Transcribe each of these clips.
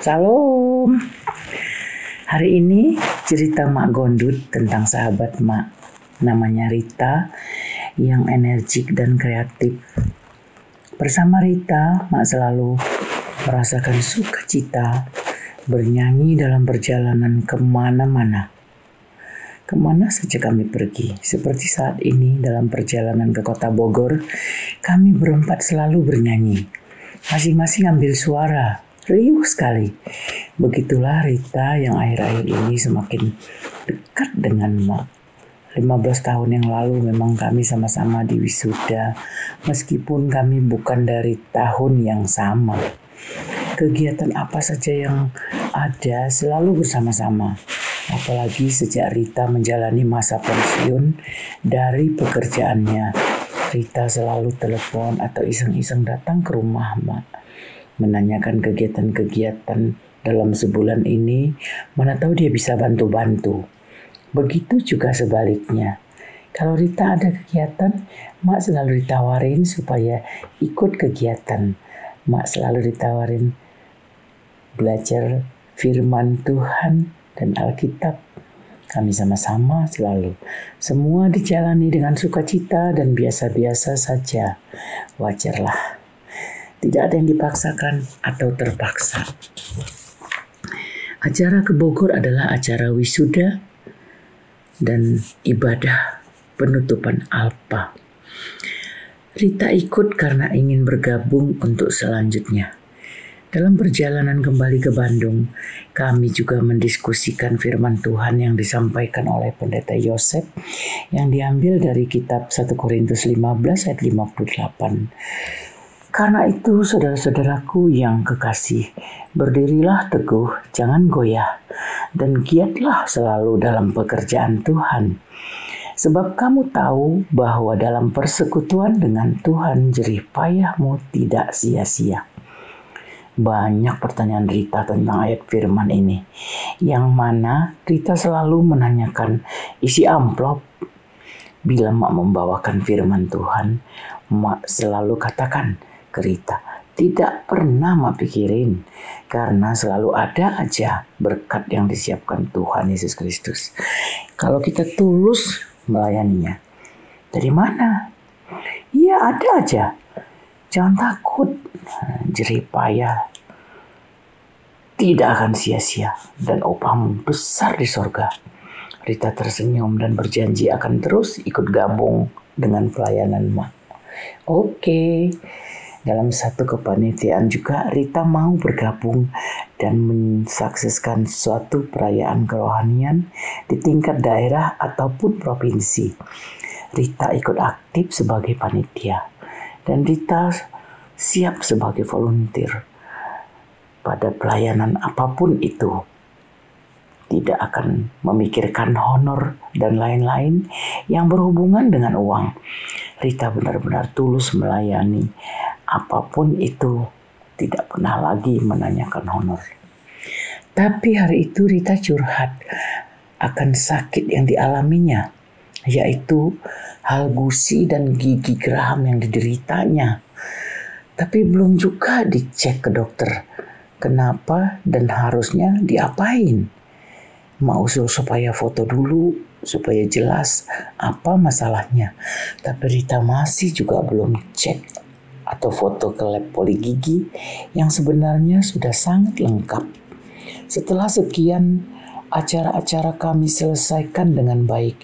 Salam. Hari ini cerita Mak Gondut tentang sahabat Mak. Namanya Rita yang energik dan kreatif. Bersama Rita, Mak selalu merasakan sukacita bernyanyi dalam perjalanan ke mana-mana. Ke mana saja kami pergi, seperti saat ini dalam perjalanan ke kota Bogor, kami berempat selalu bernyanyi. Masing-masing ambil suara, riuh sekali. Begitulah Rita yang akhir-akhir ini semakin dekat dengan Mak. 15 tahun yang lalu memang kami sama-sama di wisuda, meskipun kami bukan dari tahun yang sama. Kegiatan apa saja yang ada selalu bersama-sama. Apalagi sejak Rita menjalani masa pensiun dari pekerjaannya. Rita selalu telepon atau iseng-iseng datang ke rumah Mak menanyakan kegiatan-kegiatan dalam sebulan ini, mana tahu dia bisa bantu-bantu. Begitu juga sebaliknya. Kalau Rita ada kegiatan, Mak selalu ditawarin supaya ikut kegiatan. Mak selalu ditawarin belajar firman Tuhan dan Alkitab. Kami sama-sama selalu. Semua dijalani dengan sukacita dan biasa-biasa saja. Wajarlah. Tidak ada yang dipaksakan atau terpaksa. Acara ke Bogor adalah acara wisuda dan ibadah penutupan Alpa. Rita ikut karena ingin bergabung untuk selanjutnya. Dalam perjalanan kembali ke Bandung, kami juga mendiskusikan firman Tuhan yang disampaikan oleh pendeta Yosef yang diambil dari kitab 1 Korintus 15 ayat 58. Karena itu, saudara-saudaraku yang kekasih, berdirilah teguh, jangan goyah, dan giatlah selalu dalam pekerjaan Tuhan. Sebab kamu tahu bahwa dalam persekutuan dengan Tuhan jerih payahmu tidak sia-sia. Banyak pertanyaan Rita tentang ayat firman ini, yang mana Rita selalu menanyakan isi amplop. Bila mak membawakan firman Tuhan, mak selalu katakan, Kerita tidak pernah mak pikirin karena selalu ada aja berkat yang disiapkan Tuhan Yesus Kristus. Kalau kita tulus melayaninya, dari mana? Iya ada aja. Jangan takut, jerih payah tidak akan sia-sia dan upahmu besar di sorga. Rita tersenyum dan berjanji akan terus ikut gabung dengan pelayanan mak. Oke, okay. Dalam satu kepanitiaan juga Rita mau bergabung dan mensukseskan suatu perayaan kerohanian di tingkat daerah ataupun provinsi. Rita ikut aktif sebagai panitia dan Rita siap sebagai volunteer pada pelayanan apa pun itu tidak akan memikirkan honor dan lain-lain yang berhubungan dengan uang. Rita benar-benar tulus melayani apa pun itu tidak pernah lagi menanyakan honor. Tapi hari itu Rita curhat akan sakit yang dialaminya, yaitu hal gusi dan gigi geraham yang dideritanya. Tapi belum juga dicek ke dokter kenapa dan harusnya diapain. Mau usul supaya foto dulu supaya jelas apa masalahnya. Tapi Rita masih juga belum cek atau foto ke lab poligigi yang sebenarnya sudah sangat lengkap. Setelah sekian acara-acara kami selesaikan dengan baik,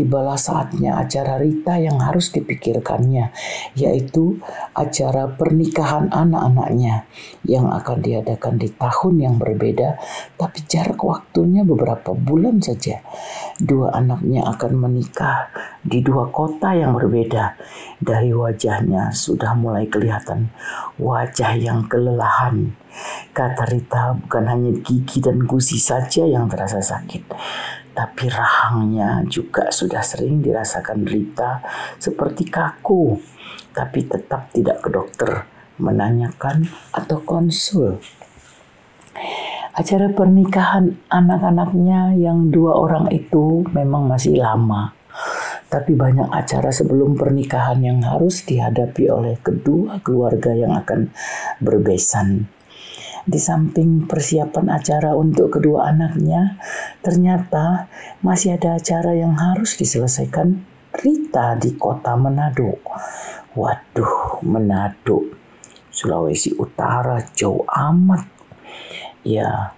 tibalah saatnya acara Rita yang harus dipikirkannya, yaitu acara pernikahan anak-anaknya yang akan diadakan di tahun yang berbeda, tapi jarak waktunya beberapa bulan saja. Dua anaknya akan menikah di dua kota yang berbeda. Dari wajahnya sudah mulai kelihatan wajah yang kelelahan. Kata Rita bukan hanya gigi dan gusi saja yang terasa sakit, tapi rahangnya juga sudah sering dirasakan Rita seperti kaku, tapi tetap tidak ke dokter menanyakan atau konsul. Acara pernikahan anak-anaknya yang dua orang itu memang masih lama. Tapi banyak acara sebelum pernikahan yang harus dihadapi oleh kedua keluarga yang akan berbesan. Di samping persiapan acara untuk kedua anaknya, ternyata masih ada acara yang harus diselesaikan Rita di kota Manado. Waduh, Manado, Sulawesi Utara jauh amat. Ya,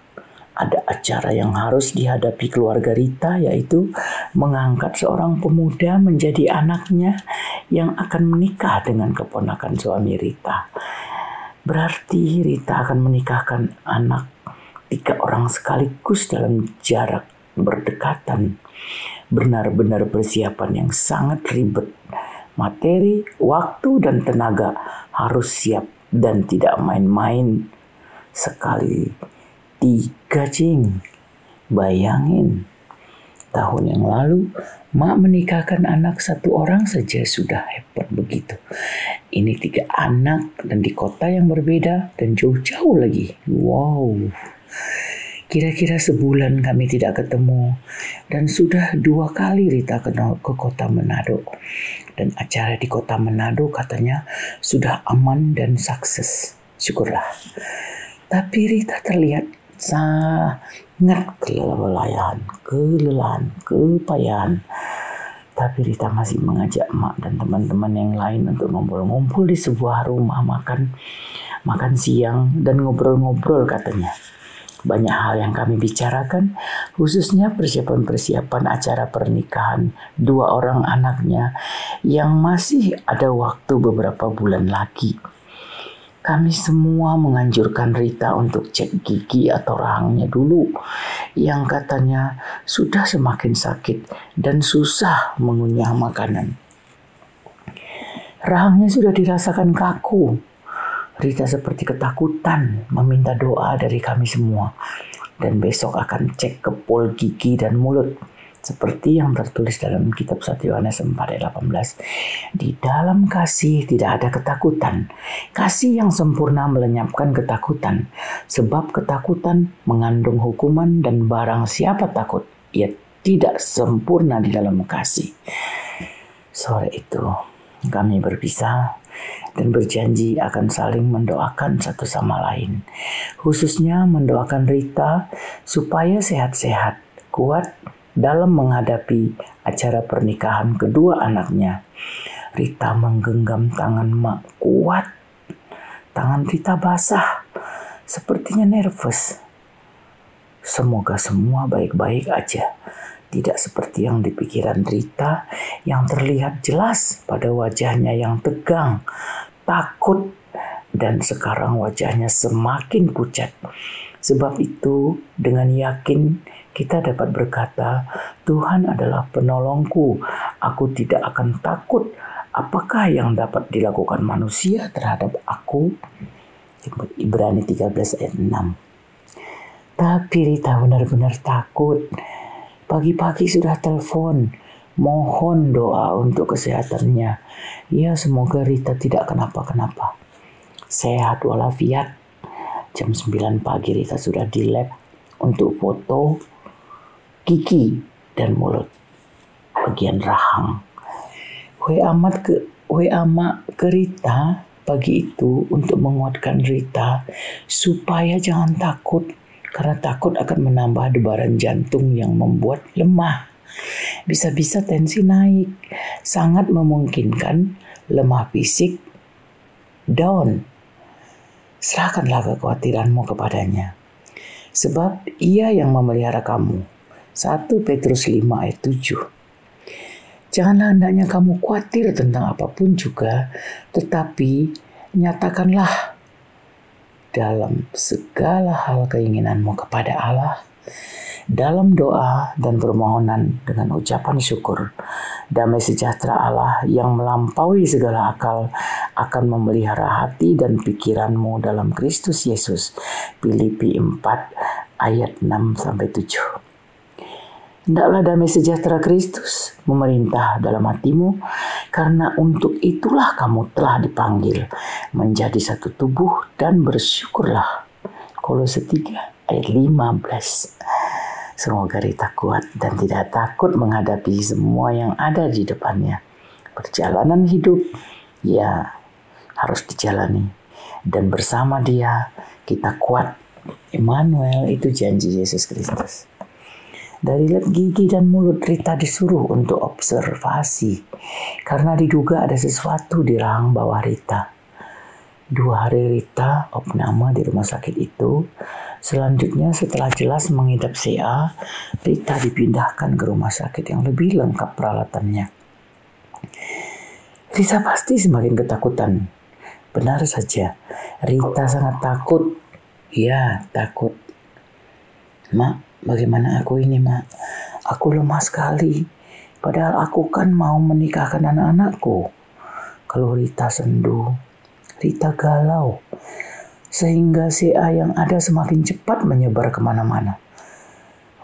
ada acara yang harus dihadapi keluarga Rita yaitu mengangkat seorang pemuda menjadi anaknya yang akan menikah dengan keponakan suami Rita. Berarti Rita akan menikahkan anak tiga orang sekaligus dalam jarak berdekatan. Benar-benar persiapan yang sangat ribet. Materi, waktu, dan tenaga harus siap dan tidak main-main. Sekali tiga cing. Bayangin, tahun yang lalu mak menikahkan anak satu orang saja sudah hebat begitu. Ini tiga anak dan di kota yang berbeda dan jauh-jauh lagi. Wow. Kira-kira sebulan kami tidak ketemu dan sudah dua kali Rita kenal ke kota Manado. Dan acara di kota Manado katanya sudah aman dan sukses. Syukurlah. Tapi Rita terlihat sangat kelelahan, kelelahan, kepayahan tapi Rita masih mengajak emak dan teman-teman yang lain untuk ngumpul-ngumpul di sebuah rumah makan makan siang dan ngobrol-ngobrol katanya. Banyak hal yang kami bicarakan, khususnya persiapan-persiapan acara pernikahan dua orang anaknya yang masih ada waktu beberapa bulan lagi. Kami semua menganjurkan Rita untuk cek gigi atau rahangnya dulu yang katanya sudah semakin sakit dan susah mengunyah makanan. Rahangnya sudah dirasakan kaku. Rita seperti ketakutan meminta doa dari kami semua dan besok akan cek ke pol gigi dan mulut seperti yang tertulis dalam kitab 1 Yohanes 4 ayat 18. Di dalam kasih tidak ada ketakutan. Kasih yang sempurna melenyapkan ketakutan. Sebab ketakutan mengandung hukuman dan barang siapa takut, ia tidak sempurna di dalam kasih. Sore itu kami berpisah dan berjanji akan saling mendoakan satu sama lain. Khususnya mendoakan Rita supaya sehat-sehat, kuat, dalam menghadapi acara pernikahan kedua anaknya. Rita menggenggam tangan mak kuat. Tangan Rita basah, sepertinya nervous. Semoga semua baik-baik aja. Tidak seperti yang dipikiran Rita yang terlihat jelas pada wajahnya yang tegang, takut, dan sekarang wajahnya semakin pucat. Sebab itu, dengan yakin kita dapat berkata, "Tuhan adalah penolongku. Aku tidak akan takut. Apakah yang dapat dilakukan manusia terhadap aku?" Ibrani 13 ayat 6. Tapi Rita benar-benar takut. Pagi-pagi sudah telepon, mohon doa untuk kesehatannya. Ya semoga Rita tidak kenapa-kenapa. Sehat walafiat. Jam 9 pagi Rita sudah di lab untuk foto gigi dan mulut bagian rahang. Wei amat ke Wei amat ke Rita pagi itu untuk menguatkan Rita supaya jangan takut karena takut akan menambah debaran jantung yang membuat lemah. Bisa-bisa tensi naik, sangat memungkinkan lemah fisik down. Serahkanlah kekhawatiranmu kepadanya. Sebab ia yang memelihara kamu 1 Petrus 5 ayat 7. Janganlah hendaknya kamu khawatir tentang apa pun juga, tetapi nyatakanlah dalam segala hal keinginanmu kepada Allah dalam doa dan permohonan dengan ucapan syukur. Damai sejahtera Allah yang melampaui segala akal akan memelihara hati dan pikiranmu dalam Kristus Yesus. Filipi 4 ayat 6 sampai 7. Hendaklah damai sejahtera Kristus memerintah dalam hatimu, karena untuk itulah kamu telah dipanggil menjadi satu tubuh dan bersyukurlah. Kolose 3 ayat 15. Semoga Rita kuat dan tidak takut menghadapi semua yang ada di depannya. Perjalanan hidup, ya harus dijalani. Dan bersama dia, kita kuat. Emmanuel itu janji Yesus Kristus. Dari lab gigi dan mulut Rita disuruh untuk observasi karena diduga ada sesuatu di rahang bawah Rita. Dua hari Rita opname di rumah sakit itu. Selanjutnya setelah jelas mengidap CA, Rita dipindahkan ke rumah sakit yang lebih lengkap peralatannya. Rita pasti semakin ketakutan. Benar saja, Rita sangat takut. Ya, takut. Mak, Bagaimana aku ini, Mak? Aku lemah sekali. Padahal aku kan mau menikahkan anak-anakku. Kalau Rita sendu, Rita galau. Sehingga CA yang ada semakin cepat menyebar ke mana-mana.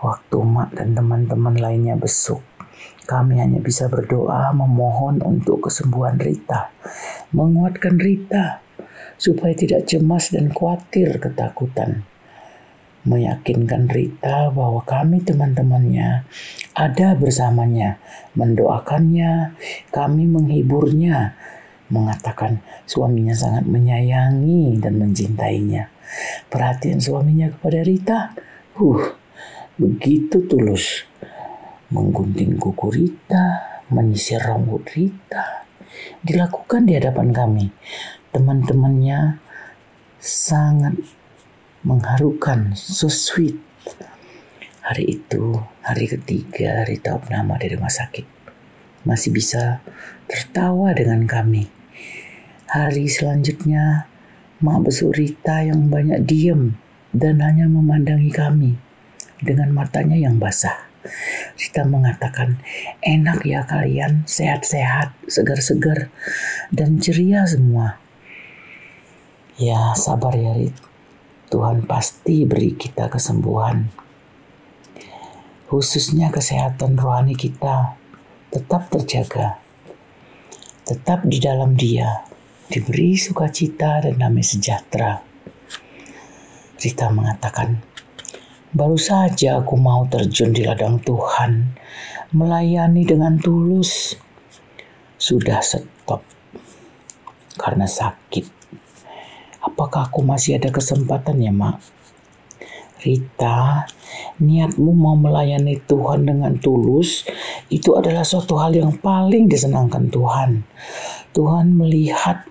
Waktu Mak dan teman-teman lainnya besuk, kami hanya bisa berdoa memohon untuk kesembuhan Rita. Menguatkan Rita supaya tidak cemas dan khawatir ketakutan meyakinkan Rita bahwa kami teman-temannya ada bersamanya, mendoakannya, kami menghiburnya, mengatakan suaminya sangat menyayangi dan mencintainya. Perhatian suaminya kepada Rita, uh, begitu tulus. Menggunting kuku Rita, menyisir rambut Rita, dilakukan di hadapan kami. Teman-temannya sangat mengharukan, so sweet. Hari itu, hari ketiga Rita opnama di rumah sakit. Masih bisa tertawa dengan kami. Hari selanjutnya, Mak besuk Rita yang banyak diem dan hanya memandangi kami dengan matanya yang basah. Rita mengatakan, enak ya kalian, sehat-sehat, segar-segar, dan ceria semua. Ya sabar ya Rita. Tuhan pasti beri kita kesembuhan. Khususnya kesehatan rohani kita tetap terjaga. Tetap di dalam dia, diberi sukacita dan damai sejahtera. Rita mengatakan, baru saja aku mau terjun di ladang Tuhan, melayani dengan tulus. Sudah stop karena sakit apakah aku masih ada kesempatan ya, Mak? Rita, niatmu mau melayani Tuhan dengan tulus itu adalah suatu hal yang paling disenangkan Tuhan. Tuhan melihat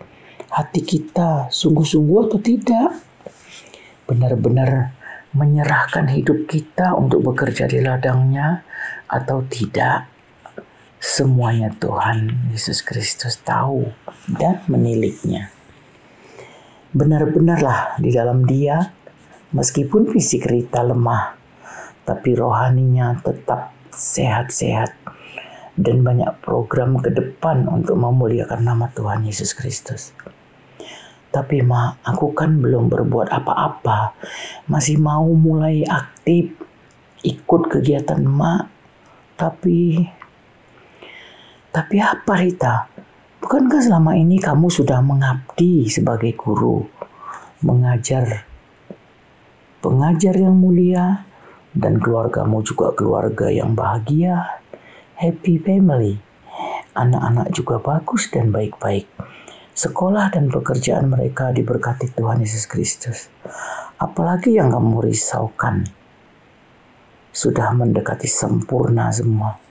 hati kita sungguh-sungguh atau tidak. Benar-benar menyerahkan hidup kita untuk bekerja di ladangnya atau tidak. Semuanya Tuhan Yesus Kristus tahu dan meniliknya benar-benarlah di dalam dia, meskipun fisik Rita lemah, tapi rohaninya tetap sehat-sehat dan banyak program ke depan untuk memuliakan nama Tuhan Yesus Kristus. Tapi ma, aku kan belum berbuat apa-apa, masih mau mulai aktif ikut kegiatan ma, tapi tapi apa Rita? Bukankah selama ini kamu sudah mengabdi sebagai guru, mengajar, pengajar yang mulia, dan keluargamu juga keluarga yang bahagia, happy family. Anak-anak juga bagus dan baik-baik. Sekolah dan pekerjaan mereka diberkati Tuhan Yesus Kristus. Apalagi yang kamu risaukan, sudah mendekati sempurna semua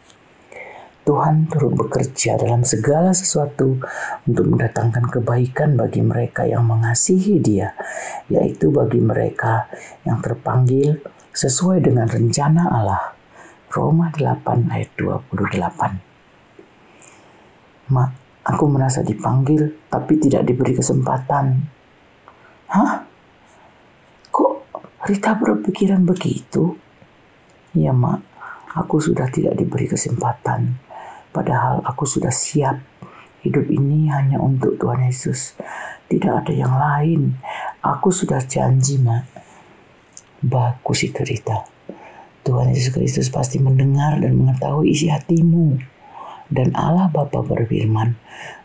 Tuhan turut bekerja dalam segala sesuatu untuk mendatangkan kebaikan bagi mereka yang mengasihi Dia, yaitu bagi mereka yang terpanggil sesuai dengan rencana Allah. Roma 8 ayat 28. Mak, aku merasa dipanggil tapi tidak diberi kesempatan. Hah? Kok Rita berpikiran begitu? Ya, Mak, aku sudah tidak diberi kesempatan Padahal aku sudah siap. Hidup ini hanya untuk Tuhan Yesus. Tidak ada yang lain. Aku sudah janji, Mak. Bagus itu, Rita. Tuhan Yesus Kristus pasti mendengar dan mengetahui isi hatimu. Dan Allah Bapa berfirman,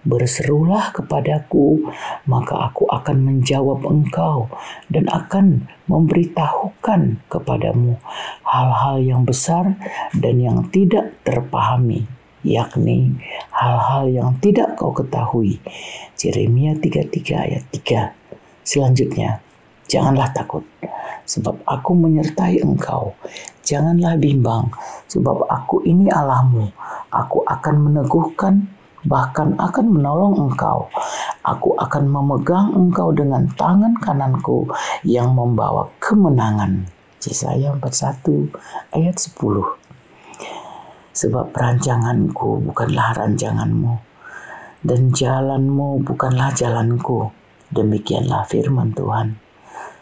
Berserulah kepadaku, maka aku akan menjawab engkau dan akan memberitahukan kepadamu hal-hal yang besar dan yang tidak terpahami yakni hal-hal yang tidak kau ketahui. Yeremia 33 ayat 3. Selanjutnya, Janganlah takut, sebab aku menyertai engkau. Janganlah bimbang, sebab aku ini Allahmu. Aku akan meneguhkan, bahkan akan menolong engkau. Aku akan memegang engkau dengan tangan kananku yang membawa kemenangan. Yesaya 41 ayat 10 Sebab perancanganku bukanlah rancanganmu dan jalanmu bukanlah jalanku. Demikianlah firman Tuhan.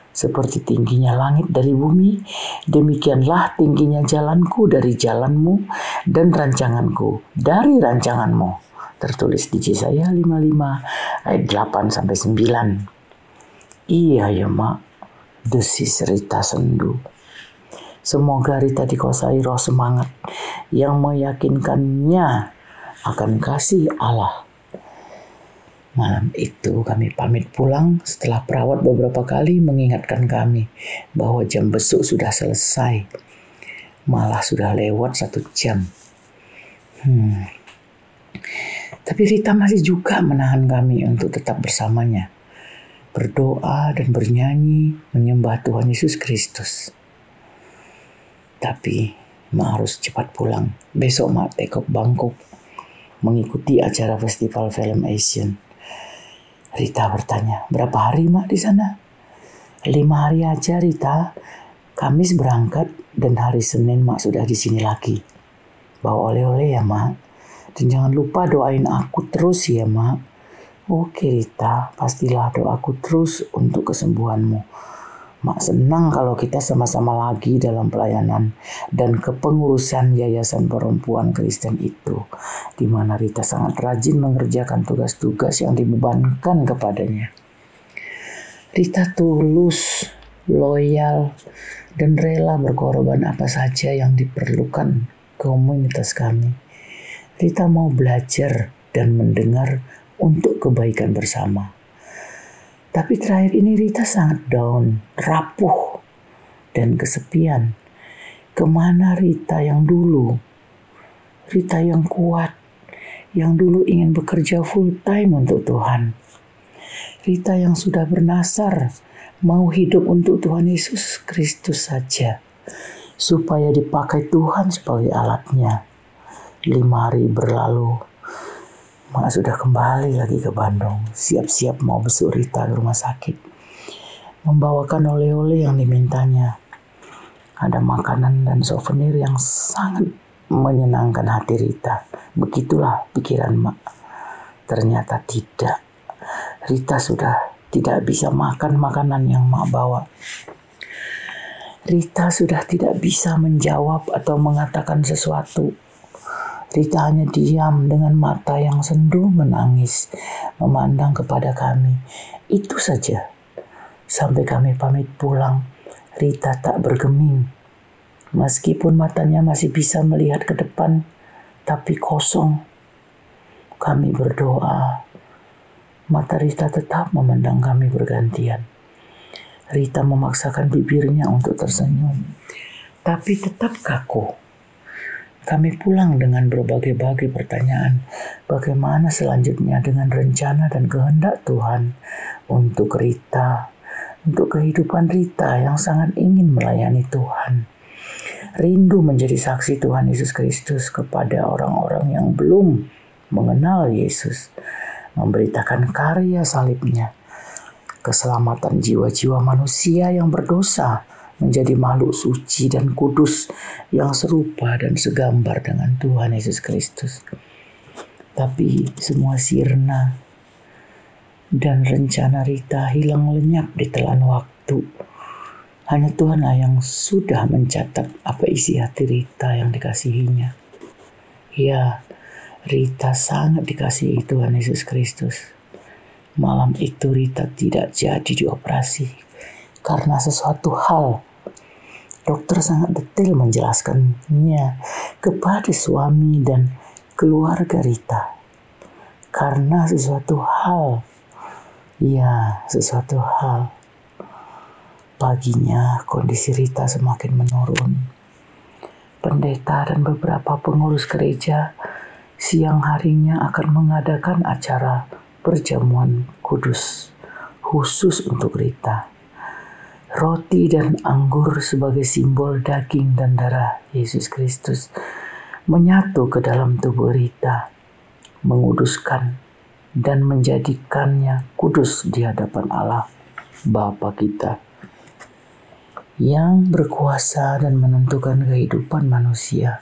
Seperti tingginya langit dari bumi, demikianlah tingginya jalanku dari jalanmu dan rancanganku dari rancanganmu. Tertulis di Yesaya 55 ayat 8 sampai 9. Iya ya mak, desis Rita sendu. Semoga Rita dikuasai roh semangat yang meyakinkannya akan kasih Allah Malam itu kami pamit pulang setelah perawat beberapa kali mengingatkan kami bahwa jam besuk sudah selesai. Malah sudah lewat satu jam. Hmm. Tapi Rita masih juga menahan kami untuk tetap bersamanya. Berdoa dan bernyanyi menyembah Tuhan Yesus Kristus. Tapi Mak harus cepat pulang. Besok Mak tekok Bangkok mengikuti acara festival film Asian. Rita bertanya, berapa hari mak di sana? Lima hari aja Rita. Kamis berangkat dan hari Senin mak sudah di sini lagi. Bawa oleh-oleh ya mak. Dan jangan lupa doain aku terus ya mak. Oke Rita, pastilah doaku terus untuk kesembuhanmu. Mak senang kalau kita sama-sama lagi dalam pelayanan dan kepengurusan Yayasan Perempuan Kristen itu, di mana Rita sangat rajin mengerjakan tugas-tugas yang dibebankan kepadanya. Rita tulus, loyal, dan rela berkorban apa saja yang diperlukan komunitas kami. Rita mau belajar dan mendengar untuk kebaikan bersama. Tapi terakhir ini Rita sangat down, rapuh, dan kesepian. Ke mana Rita yang dulu? Rita yang kuat, yang dulu ingin bekerja full time untuk Tuhan. Rita yang sudah bernasar, mau hidup untuk Tuhan Yesus Kristus saja, supaya dipakai Tuhan sebagai alatnya. Lima hari berlalu, Mak sudah kembali lagi ke Bandung, siap-siap mau besuk Rita ke rumah sakit. Membawakan oleh-oleh yang dimintanya. Ada makanan dan souvenir yang sangat menyenangkan hati Rita. Begitulah pikiran Mak. Ternyata tidak. Rita sudah tidak bisa makan makanan yang Mak bawa. Rita sudah tidak bisa menjawab atau mengatakan sesuatu Rita hanya diam dengan mata yang sendu menangis, memandang kepada kami. Itu saja. Sampai kami pamit pulang, Rita tak bergeming. Meskipun matanya masih bisa melihat ke depan, tapi kosong. Kami berdoa. Mata Rita tetap memandang kami bergantian. Rita memaksakan bibirnya untuk tersenyum, tapi tetap kaku. Kami pulang dengan berbagai-bagai pertanyaan. Bagaimana selanjutnya dengan rencana dan kehendak Tuhan untuk Rita, untuk kehidupan Rita yang sangat ingin melayani Tuhan. Rindu menjadi saksi Tuhan Yesus Kristus kepada orang-orang yang belum mengenal Yesus, memberitakan karya salibnya, keselamatan jiwa-jiwa manusia yang berdosa, menjadi makhluk suci dan kudus yang serupa dan segambar dengan Tuhan Yesus Kristus. Tapi semua sirna dan rencana Rita hilang lenyap di telan waktu. Hanya Tuhanlah yang sudah mencatat apa isi hati Rita yang dikasihinya. Ya, Rita sangat dikasihi Tuhan Yesus Kristus. Malam itu Rita tidak jadi dioperasi karena sesuatu hal Dokter sangat detail menjelaskannya kepada suami dan keluarga Rita. Karena sesuatu hal, ya sesuatu hal, paginya kondisi Rita semakin menurun. Pendeta dan beberapa pengurus gereja siang harinya akan mengadakan acara perjamuan kudus khusus untuk Rita Roti dan anggur sebagai simbol daging dan darah Yesus Kristus menyatu ke dalam tubuh Rita, menguduskan dan menjadikannya kudus di hadapan Allah Bapa kita yang berkuasa dan menentukan kehidupan manusia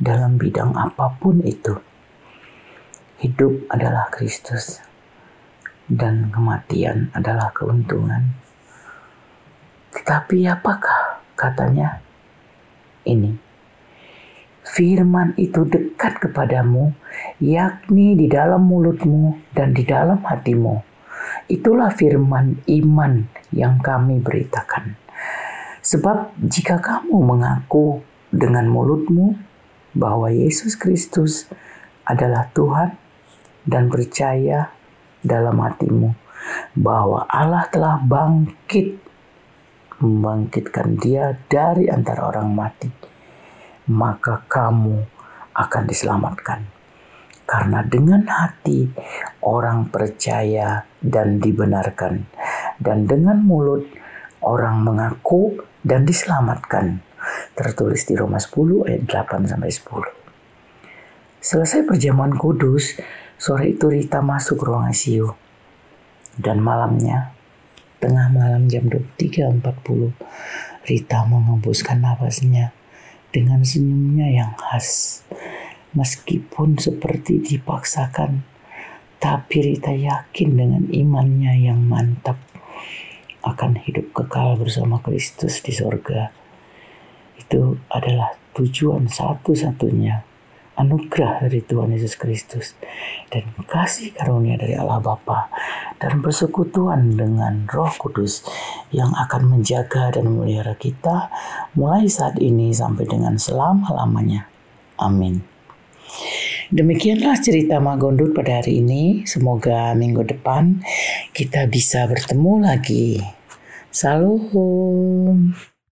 dalam bidang apa pun itu. Hidup adalah Kristus dan kematian adalah keuntungan. Tetapi apakah katanya ini? Firman itu dekat kepadamu, yakni di dalam mulutmu dan di dalam hatimu. Itulah firman iman yang kami beritakan. Sebab jika kamu mengaku dengan mulutmu bahwa Yesus Kristus adalah Tuhan dan percaya dalam hatimu bahwa Allah telah bangkit membangkitkan dia dari antara orang mati, maka kamu akan diselamatkan. Karena dengan hati orang percaya dan dibenarkan, dan dengan mulut orang mengaku dan diselamatkan. Tertulis di Roma 10 ayat 8 sampai 10. Selesai perjamuan kudus, sore itu Rita masuk ruang ICU. Dan malamnya Tengah malam jam 23.40, Rita mengembuskan nafasnya dengan senyumnya yang khas. Meskipun seperti dipaksakan, tapi Rita yakin dengan imannya yang mantap akan hidup kekal bersama Kristus di sorga. Itu adalah tujuan satu-satunya anugerah dari Tuhan Yesus Kristus dan kasih karunia dari Allah Bapa dan persekutuan dengan Roh Kudus yang akan menjaga dan memelihara kita mulai saat ini sampai dengan selama-lamanya. Amin. Demikianlah cerita Magondut pada hari ini. Semoga minggu depan kita bisa bertemu lagi. Salam.